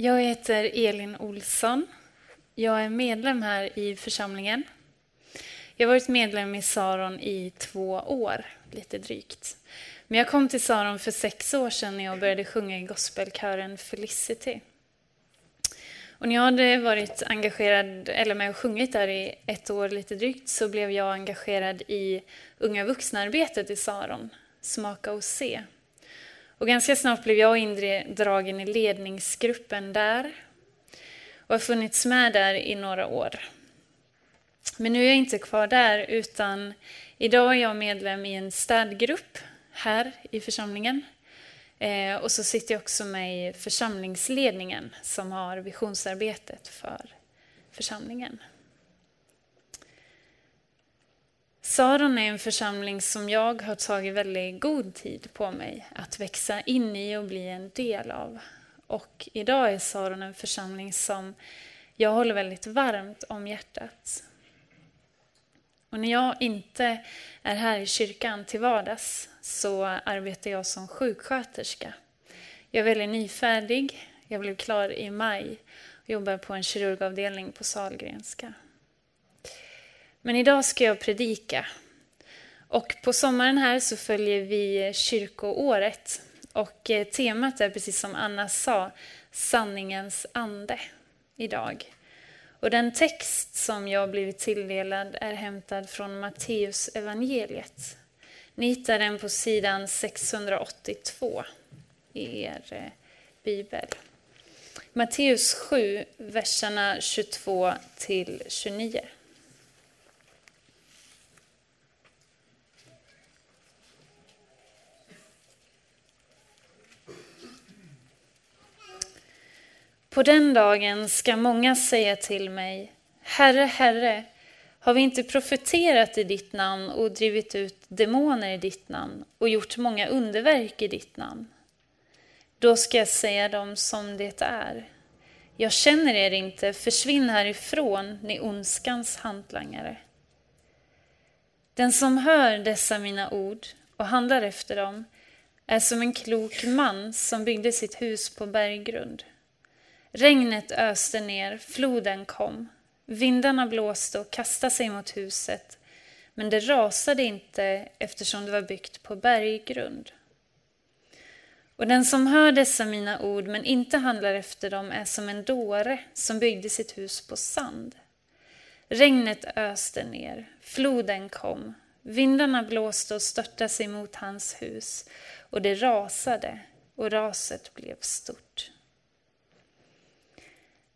Jag heter Elin Olsson. Jag är medlem här i församlingen. Jag har varit medlem i Saron i två år, lite drygt. Men jag kom till Saron för sex år sedan när jag började sjunga i gospelkören Felicity. Och när jag hade varit engagerad, eller med och sjungit där i ett år lite drygt, så blev jag engagerad i unga vuxna-arbetet i Saron, Smaka och se. Och ganska snart blev jag indragen i ledningsgruppen där och har funnits med där i några år. Men nu är jag inte kvar där utan idag är jag medlem i en städgrupp här i församlingen. Eh, och så sitter jag också med i församlingsledningen som har visionsarbetet för församlingen. Saron är en församling som jag har tagit väldigt god tid på mig att växa in i och bli en del av. Och idag är Saron en församling som jag håller väldigt varmt om hjärtat. Och när jag inte är här i kyrkan till vardags så arbetar jag som sjuksköterska. Jag är väldigt nyfärdig. Jag blev klar i maj och jobbar på en kirurgavdelning på Salgrenska. Men idag ska jag predika. Och på sommaren här så följer vi kyrkoåret. Och eh, temat är precis som Anna sa, sanningens ande idag. Och den text som jag blivit tilldelad är hämtad från Matteus evangeliet. Ni hittar den på sidan 682 i er eh, bibel. Matteus 7, verserna 22 till 29. På den dagen ska många säga till mig, Herre, Herre, har vi inte profeterat i ditt namn och drivit ut demoner i ditt namn och gjort många underverk i ditt namn? Då ska jag säga dem som det är. Jag känner er inte, försvinn härifrån, ni ondskans hantlangare. Den som hör dessa mina ord och handlar efter dem är som en klok man som byggde sitt hus på berggrund. Regnet öste ner, floden kom. Vindarna blåste och kastade sig mot huset, men det rasade inte eftersom det var byggt på berggrund. Och den som hör dessa mina ord men inte handlar efter dem är som en dåre som byggde sitt hus på sand. Regnet öste ner, floden kom, vindarna blåste och störtade sig mot hans hus och det rasade och raset blev stort.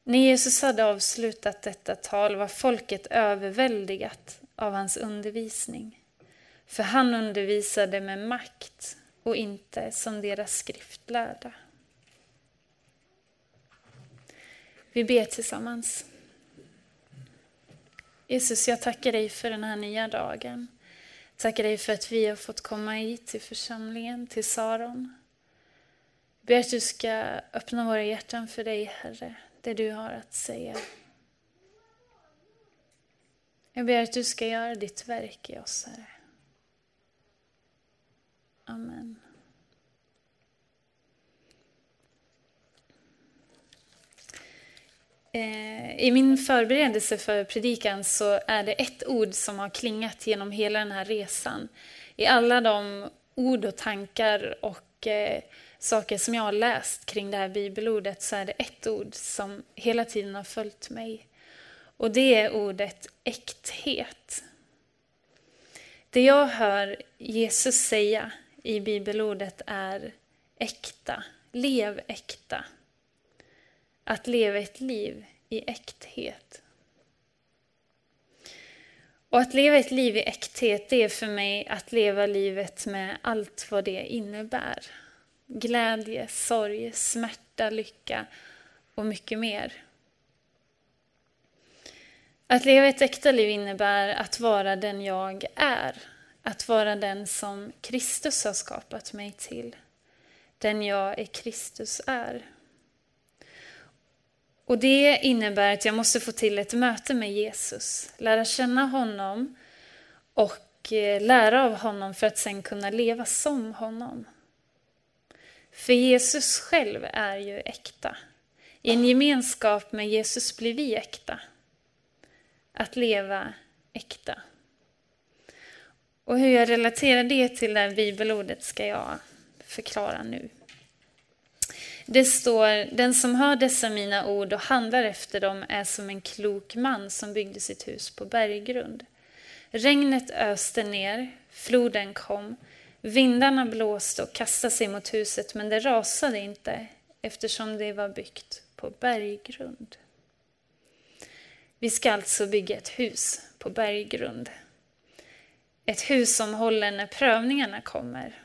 När Jesus hade avslutat detta tal var folket överväldigat av hans undervisning. För han undervisade med makt och inte som deras skriftlärda. Vi ber tillsammans. Jesus, jag tackar dig för den här nya dagen. Tackar dig för att vi har fått komma hit till församlingen, till Saron. Jag ber att du ska öppna våra hjärtan för dig, Herre det du har att säga. Jag ber att du ska göra ditt verk i oss, Herre. Amen. Eh, I min förberedelse för predikan så är det ett ord som har klingat genom hela den här resan. I alla de ord och tankar och eh, saker som jag har läst kring det här bibelordet så är det ett ord som hela tiden har följt mig. Och det är ordet äkthet. Det jag hör Jesus säga i bibelordet är äkta, lev äkta. Att leva ett liv i äkthet. Och att leva ett liv i äkthet, det är för mig att leva livet med allt vad det innebär glädje, sorg, smärta, lycka och mycket mer. Att leva ett äkta liv innebär att vara den jag är. Att vara den som Kristus har skapat mig till. Den jag i Kristus är. Och det innebär att jag måste få till ett möte med Jesus, lära känna honom och eh, lära av honom för att sen kunna leva som honom. För Jesus själv är ju äkta. I en gemenskap med Jesus blir vi äkta. Att leva äkta. Och hur jag relaterar det till det här bibelordet ska jag förklara nu. Det står, den som hör dessa mina ord och handlar efter dem är som en klok man som byggde sitt hus på berggrund. Regnet öste ner, floden kom, vindarna blåste och kastade sig mot huset men det rasade inte eftersom det var byggt på berggrund. Vi ska alltså bygga ett hus på berggrund. Ett hus som håller när prövningarna kommer.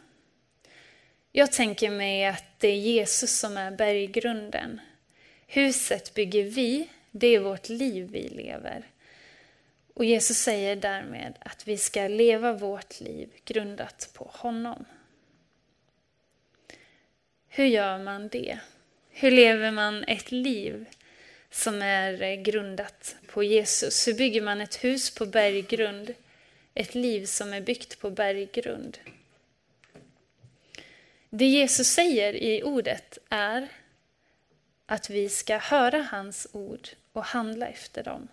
Jag tänker mig att det är Jesus som är berggrunden. Huset bygger vi, det är vårt liv vi lever. Och Jesus säger därmed att vi ska leva vårt liv grundat på honom. Hur gör man det? Hur lever man ett liv som är grundat på Jesus? Hur bygger man ett hus på berggrund? Ett liv som är byggt på berggrund? Det Jesus säger i ordet är att vi ska höra hans ord och handla efter dem.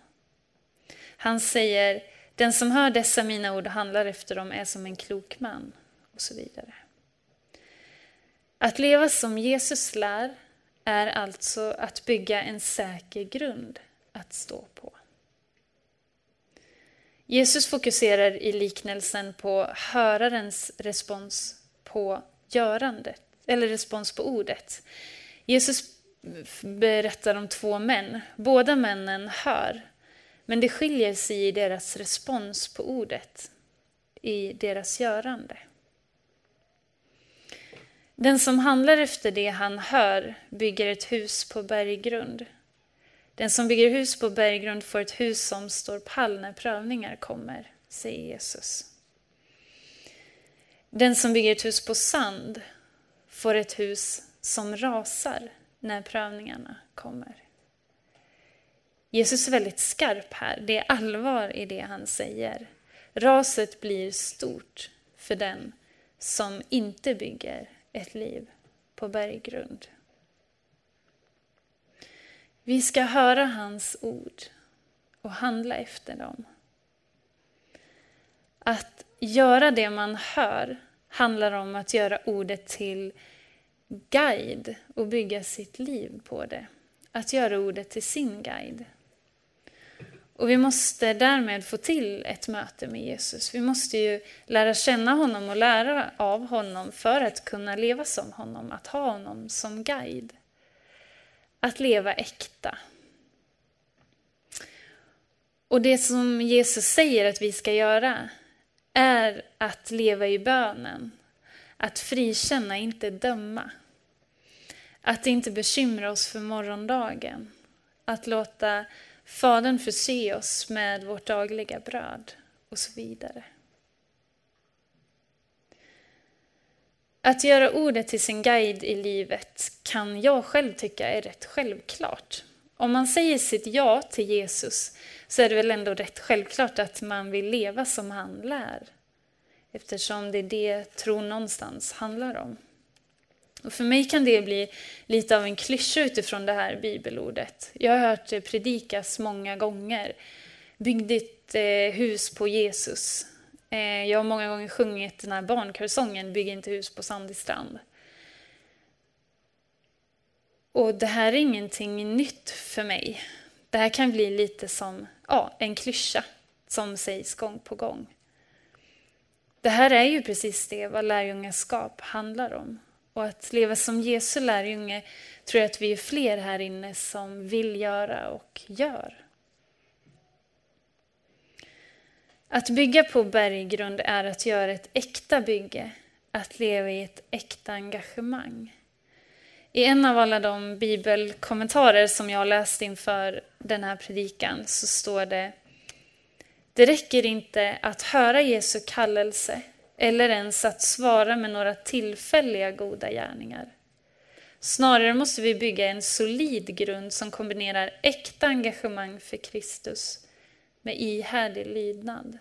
Han säger, den som hör dessa mina ord och handlar efter dem är som en klok man och så vidare. Att leva som Jesus lär är alltså att bygga en säker grund att stå på. Jesus fokuserar i liknelsen på hörarens respons på görandet, eller respons på ordet. Jesus berättar om två män. Båda männen hör, men det skiljer sig i deras respons på ordet, i deras görande. Den som handlar efter det han hör bygger ett hus på berggrund. Den som bygger hus på berggrund får ett hus som står pall när prövningar kommer, säger Jesus. Den som bygger ett hus på sand får ett hus som rasar när prövningarna kommer. Jesus är väldigt skarp här. Det är allvar i det han säger. Raset blir stort för den som inte bygger ett liv på berggrund. Vi ska höra hans ord och handla efter dem. Att göra det man hör handlar om att göra ordet till guide och bygga sitt liv på det. Att göra ordet till sin guide. Och vi måste därmed få till ett möte med Jesus. Vi måste ju lära känna honom och lära av honom för att kunna leva som honom, att ha honom som guide. Att leva äkta. Och det som Jesus säger att vi ska göra är att leva i bönen. Att frikänna, inte döma. Att inte bekymra oss för morgondagen. Att låta Fadern förse oss med vårt dagliga bröd och så vidare. Att göra ordet till sin guide i livet kan jag själv tycka är rätt självklart. Om man säger sitt ja till Jesus så är det väl ändå rätt självklart att man vill leva som han lär. Eftersom det är det tron någonstans handlar om. Och för mig kan det bli lite av en klyscha utifrån det här bibelordet. Jag har hört det predikas många gånger. Bygg ditt eh, hus på Jesus. Eh, jag har många gånger sjungit den här barnkörsången Bygg inte hus på sandig strand. Och det här är ingenting nytt för mig. Det här kan bli lite som ja, en klyscha som sägs gång på gång. Det här är ju precis det vad lärjungaskap handlar om. Och att leva som Jesu lärjunge tror jag att vi är fler här inne som vill göra och gör. Att bygga på berggrund är att göra ett äkta bygge, att leva i ett äkta engagemang. I en av alla de bibelkommentarer som jag läst inför den här predikan så står det Det räcker inte att höra Jesu kallelse eller ens att svara med några tillfälliga goda gärningar. Snarare måste vi bygga en solid grund som kombinerar äkta engagemang för Kristus med ihärdig lydnad.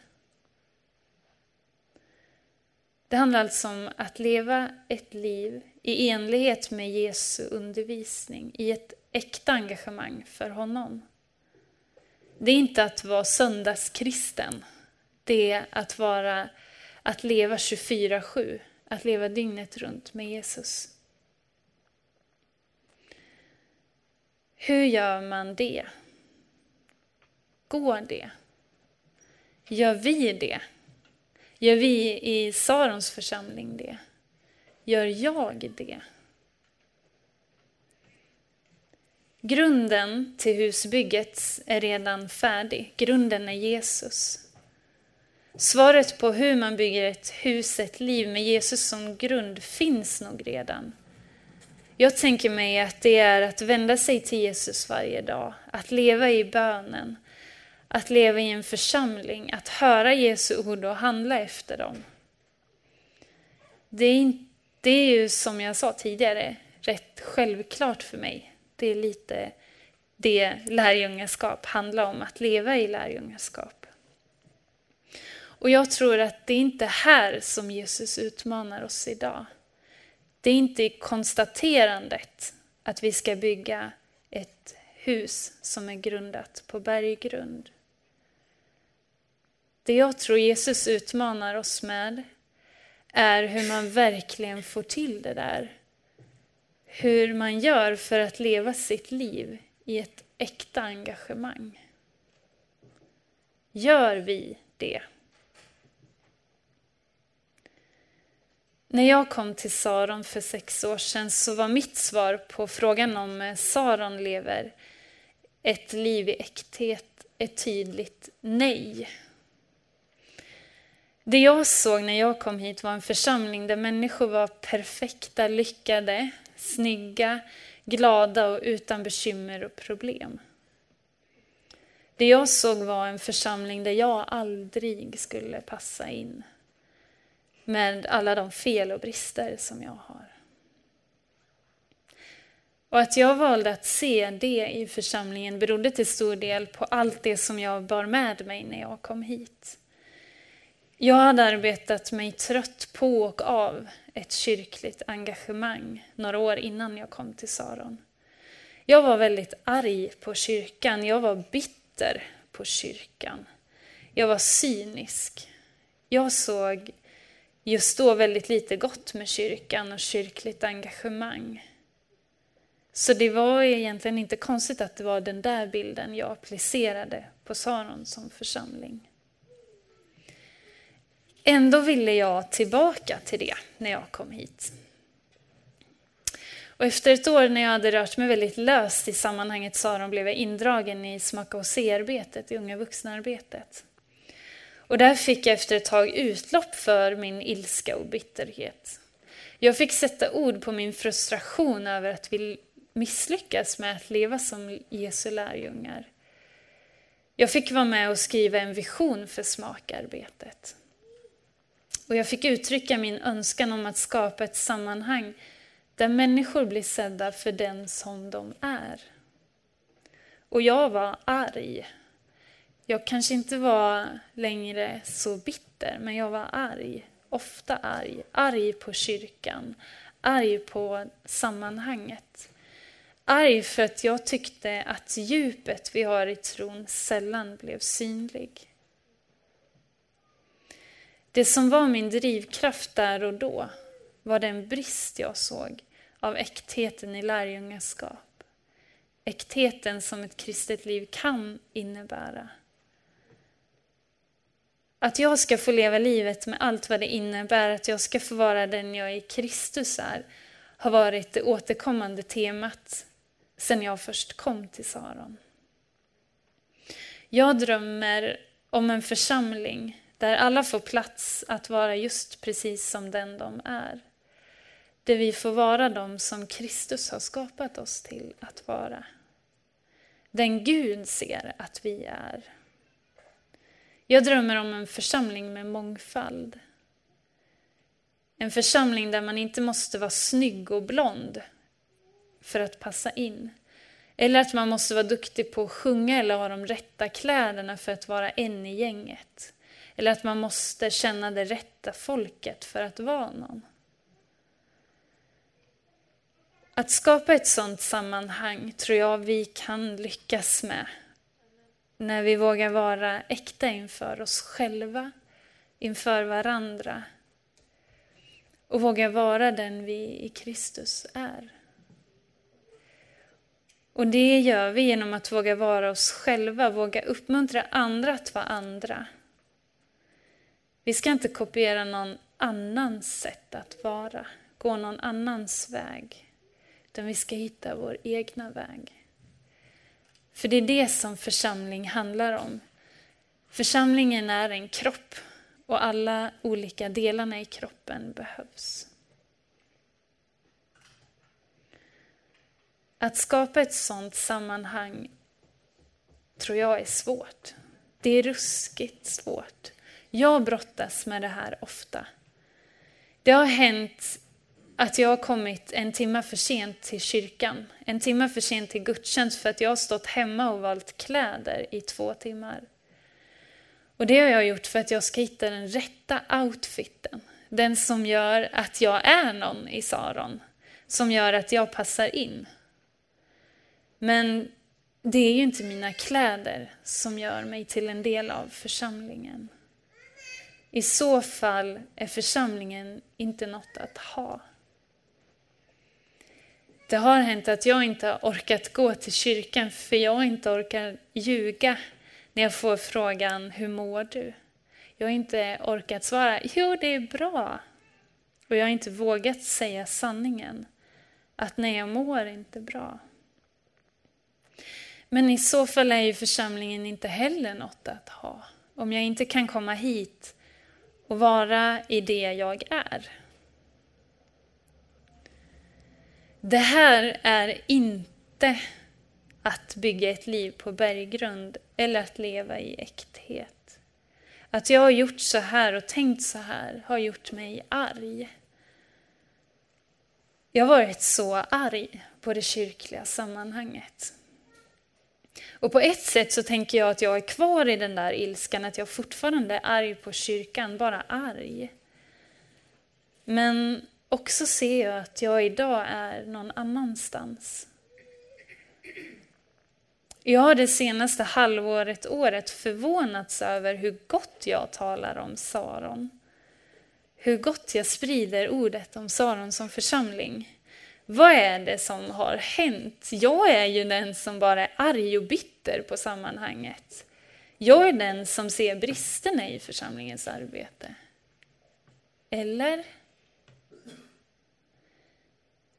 Det handlar alltså om att leva ett liv i enlighet med Jesu undervisning, i ett äkta engagemang för honom. Det är inte att vara söndagskristen. Det är att, vara, att leva 24-7, att leva dygnet runt med Jesus. Hur gör man det? Går det? Gör vi det? Gör vi i Sarons församling det? Gör jag det? Grunden till husbygget är redan färdig. Grunden är Jesus. Svaret på hur man bygger ett hus, ett liv med Jesus som grund finns nog redan. Jag tänker mig att det är att vända sig till Jesus varje dag, att leva i bönen, att leva i en församling, att höra Jesu ord och handla efter dem. Det är, det är ju som jag sa tidigare rätt självklart för mig. Det är lite det lärjungaskap handlar om, att leva i lärjungaskap. Och jag tror att det är inte här som Jesus utmanar oss idag. Det är inte i konstaterandet att vi ska bygga ett hus som är grundat på berggrund. Det jag tror Jesus utmanar oss med är hur man verkligen får till det där. Hur man gör för att leva sitt liv i ett äkta engagemang. Gör vi det? När jag kom till Saron för sex år sedan så var mitt svar på frågan om eh, Saron lever ett liv i äkthet ett tydligt nej. Det jag såg när jag kom hit var en församling där människor var perfekta, lyckade, snygga, glada och utan bekymmer och problem. Det jag såg var en församling där jag aldrig skulle passa in med alla de fel och brister som jag har. Och att jag valde att se det i församlingen berodde till stor del på allt det som jag bar med mig när jag kom hit. Jag hade arbetat mig trött på och av ett kyrkligt engagemang några år innan jag kom till Saron. Jag var väldigt arg på kyrkan, jag var bitter på kyrkan. Jag var cynisk. Jag såg just då väldigt lite gott med kyrkan och kyrkligt engagemang. Så det var egentligen inte konstigt att det var den där bilden jag applicerade på Saron som församling. Ändå ville jag tillbaka till det när jag kom hit. Och efter ett år när jag hade rört mig väldigt löst i sammanhanget Saron blev jag indragen i smaka och se-arbetet, i unga vuxna-arbetet. Och där fick jag efter ett tag utlopp för min ilska och bitterhet. Jag fick sätta ord på min frustration över att vi misslyckas med att leva som Jesu lärjungar. Jag fick vara med och skriva en vision för smakarbetet. Och jag fick uttrycka min önskan om att skapa ett sammanhang där människor blir sedda för den som de är. Och jag var arg jag kanske inte var längre så bitter, men jag var arg. Ofta arg. Arg på kyrkan. Arg på sammanhanget. Arg för att jag tyckte att djupet vi har i tron sällan blev synlig. Det som var min drivkraft där och då var den brist jag såg av äktheten i lärjungaskap. Äktheten som ett kristet liv kan innebära. Att jag ska få leva livet med allt vad det innebär, att jag ska få vara den jag i Kristus är, har varit det återkommande temat sedan jag först kom till Saron. Jag drömmer om en församling där alla får plats att vara just precis som den de är. Där vi får vara de som Kristus har skapat oss till att vara. Den Gud ser att vi är. Jag drömmer om en församling med mångfald. En församling där man inte måste vara snygg och blond för att passa in. Eller att man måste vara duktig på att sjunga eller ha de rätta kläderna för att vara en i gänget. Eller att man måste känna det rätta folket för att vara någon. Att skapa ett sådant sammanhang tror jag vi kan lyckas med när vi vågar vara äkta inför oss själva, inför varandra och vågar vara den vi i Kristus är. Och det gör vi genom att våga vara oss själva, våga uppmuntra andra att vara andra. Vi ska inte kopiera någon annans sätt att vara, gå någon annans väg, utan vi ska hitta vår egna väg. För det är det som församling handlar om. Församlingen är en kropp och alla olika delarna i kroppen behövs. Att skapa ett sådant sammanhang tror jag är svårt. Det är ruskigt svårt. Jag brottas med det här ofta. Det har hänt att jag har kommit en timme för sent till kyrkan. En timme för sent till gudstjänst för att jag har stått hemma och valt kläder i två timmar. Och det har jag gjort för att jag ska hitta den rätta outfiten. Den som gör att jag är någon i Saron. Som gör att jag passar in. Men det är ju inte mina kläder som gör mig till en del av församlingen. I så fall är församlingen inte något att ha. Det har hänt att jag inte har orkat gå till kyrkan för jag inte orkar ljuga när jag får frågan hur mår du? Jag har inte orkat svara jo det är bra. Och jag har inte vågat säga sanningen att nej jag mår inte bra. Men i så fall är ju församlingen inte heller något att ha. Om jag inte kan komma hit och vara i det jag är. Det här är inte att bygga ett liv på berggrund eller att leva i äkthet. Att jag har gjort så här och tänkt så här har gjort mig arg. Jag har varit så arg på det kyrkliga sammanhanget. Och på ett sätt så tänker jag att jag är kvar i den där ilskan, att jag fortfarande är arg på kyrkan, bara arg. Men och så ser jag att jag idag är någon annanstans. Jag har det senaste halvåret, året förvånats över hur gott jag talar om Saron. Hur gott jag sprider ordet om Saron som församling. Vad är det som har hänt? Jag är ju den som bara är arg och bitter på sammanhanget. Jag är den som ser bristerna i församlingens arbete. Eller?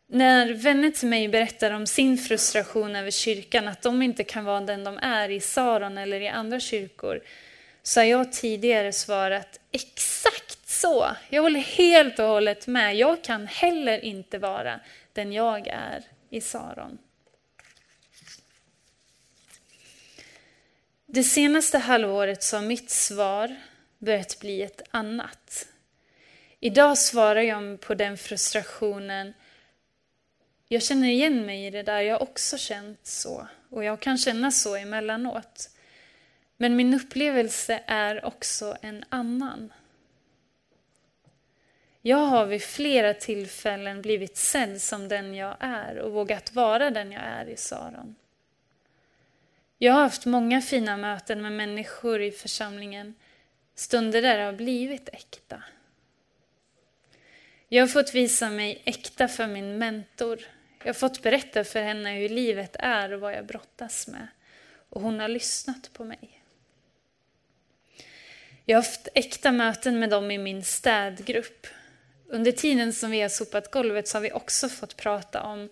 När vänner till mig berättar om sin frustration över kyrkan, att de inte kan vara den de är i Saron eller i andra kyrkor, så har jag tidigare svarat exakt så. Jag håller helt och hållet med. Jag kan heller inte vara den jag är i Saron. Det senaste halvåret så har mitt svar börjat bli ett annat. Idag svarar jag på den frustrationen jag känner igen mig i det där, jag har också känt så. Och jag kan känna så emellanåt. Men min upplevelse är också en annan. Jag har vid flera tillfällen blivit sedd som den jag är och vågat vara den jag är i Saron. Jag har haft många fina möten med människor i församlingen, stunder där det har blivit äkta. Jag har fått visa mig äkta för min mentor. Jag har fått berätta för henne hur livet är och vad jag brottas med. Och hon har lyssnat på mig. Jag har haft äkta möten med dem i min städgrupp. Under tiden som vi har sopat golvet så har vi också fått prata om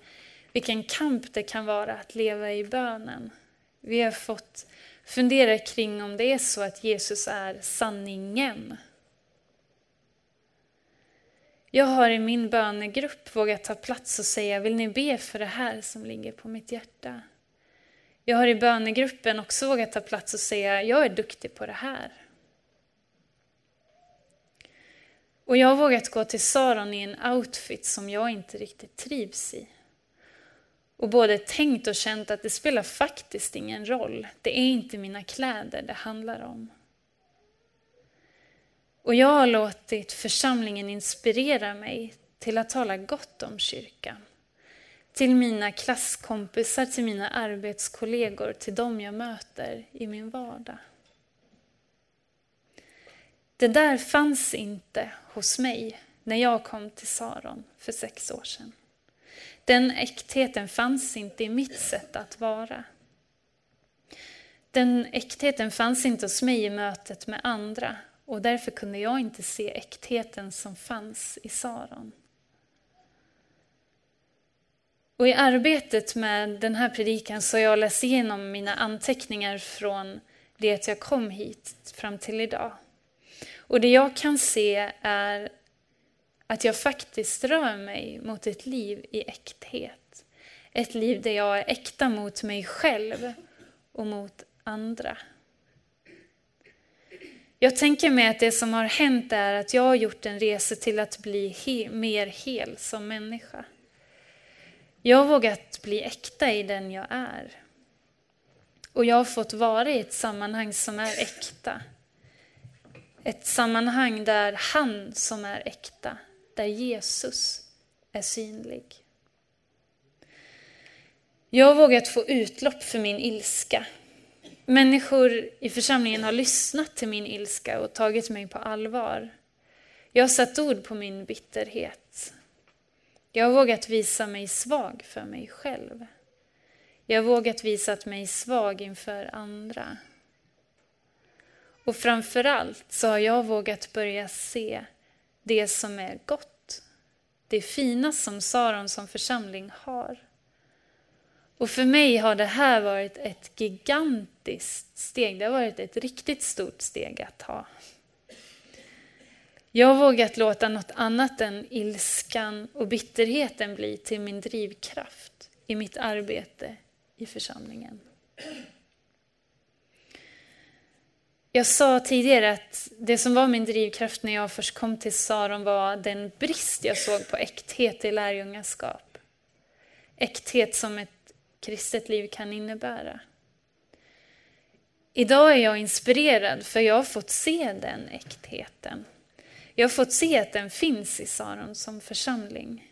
vilken kamp det kan vara att leva i bönen. Vi har fått fundera kring om det är så att Jesus är sanningen jag har i min bönegrupp vågat ta plats och säga, vill ni be för det här som ligger på mitt hjärta? Jag har i bönegruppen också vågat ta plats och säga, jag är duktig på det här. Och jag har vågat gå till Saron i en outfit som jag inte riktigt trivs i. Och både tänkt och känt att det spelar faktiskt ingen roll. Det är inte mina kläder det handlar om. Och jag har låtit församlingen inspirera mig till att tala gott om kyrkan. till mina klasskompisar, till mina arbetskollegor, till dem jag möter i min vardag. Det där fanns inte hos mig när jag kom till Saron för sex år sedan. Den äktheten fanns inte i mitt sätt att vara. Den äktheten fanns inte hos mig i mötet med andra och därför kunde jag inte se äktheten som fanns i Saron. Och i arbetet med den här predikan så har jag läst igenom mina anteckningar från det att jag kom hit fram till idag. Och det jag kan se är att jag faktiskt rör mig mot ett liv i äkthet. Ett liv där jag är äkta mot mig själv och mot andra. Jag tänker mig att det som har hänt är att jag har gjort en resa till att bli he mer hel som människa. Jag har vågat bli äkta i den jag är. Och jag har fått vara i ett sammanhang som är äkta. Ett sammanhang där han som är äkta, där Jesus är synlig. Jag har vågat få utlopp för min ilska. Människor i församlingen har lyssnat till min ilska och tagit mig på allvar. Jag har satt ord på min bitterhet. Jag har vågat visa mig svag för mig själv. Jag har vågat visa mig svag inför andra. Och framförallt så har jag vågat börja se det som är gott. Det fina som Saron som församling har. Och för mig har det här varit ett gigantiskt steg. Det har varit ett riktigt stort steg att ta. Jag har vågat låta något annat än ilskan och bitterheten bli till min drivkraft i mitt arbete i församlingen. Jag sa tidigare att det som var min drivkraft när jag först kom till Saron var den brist jag såg på äkthet i lärjungaskap. Äkthet som ett kristet liv kan innebära. Idag är jag inspirerad för jag har fått se den äktheten. Jag har fått se att den finns i Saron som församling.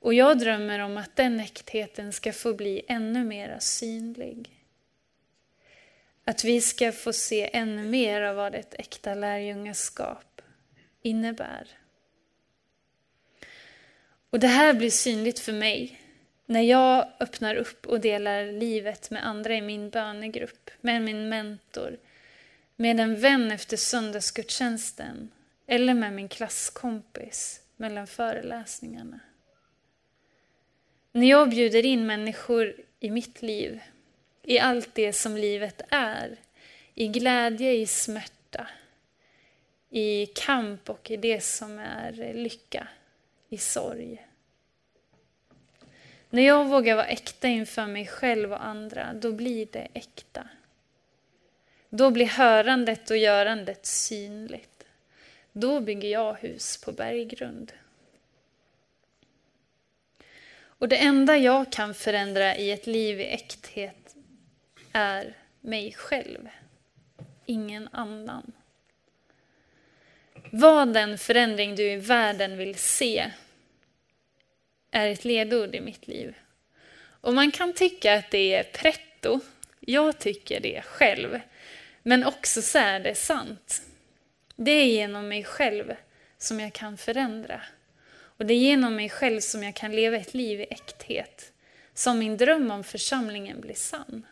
Och jag drömmer om att den äktheten ska få bli ännu mer synlig. Att vi ska få se ännu mer av vad ett äkta lärjungaskap innebär. Och det här blir synligt för mig när jag öppnar upp och delar livet med andra i min bönegrupp, med min mentor, med en vän efter söndagsgudstjänsten eller med min klasskompis mellan föreläsningarna. När jag bjuder in människor i mitt liv, i allt det som livet är, i glädje, i smärta, i kamp och i det som är lycka, i sorg. När jag vågar vara äkta inför mig själv och andra, då blir det äkta. Då blir hörandet och görandet synligt. Då bygger jag hus på berggrund. Och det enda jag kan förändra i ett liv i äkthet är mig själv, ingen annan. Vad den förändring du i världen vill se är ett ledord i mitt liv. Och man kan tycka att det är pretto, jag tycker det själv. Men också så är det sant. Det är genom mig själv som jag kan förändra. Och det är genom mig själv som jag kan leva ett liv i äkthet. Som min dröm om församlingen blir sann.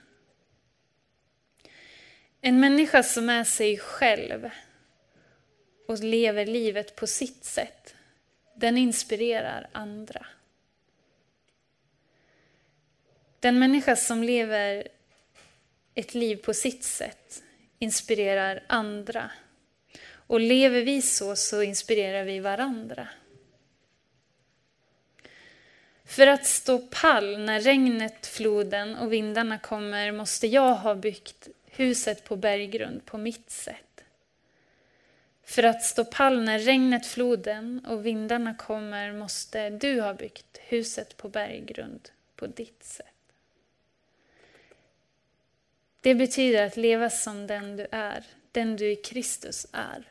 En människa som är sig själv och lever livet på sitt sätt, den inspirerar andra. Den människa som lever ett liv på sitt sätt inspirerar andra. Och lever vi så, så inspirerar vi varandra. För att stå pall när regnet, floden och vindarna kommer måste jag ha byggt huset på berggrund på mitt sätt. För att stå pall när regnet, floden och vindarna kommer måste du ha byggt huset på berggrund på ditt sätt. Det betyder att leva som den du är, den du i Kristus är.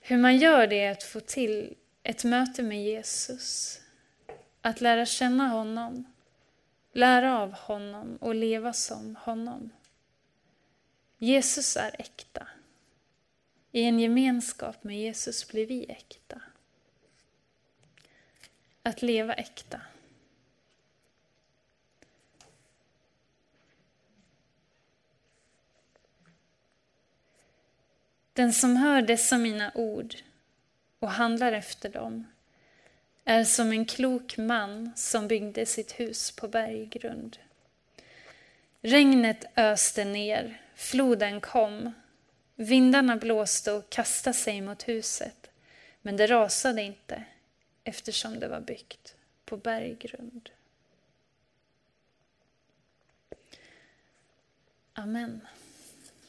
Hur man gör det är att få till ett möte med Jesus, att lära känna honom, lära av honom och leva som honom. Jesus är äkta. I en gemenskap med Jesus blir vi äkta. Att leva äkta. Den som hör dessa mina ord och handlar efter dem är som en klok man som byggde sitt hus på berggrund. Regnet öste ner, floden kom, vindarna blåste och kastade sig mot huset, men det rasade inte eftersom det var byggt på berggrund. Amen.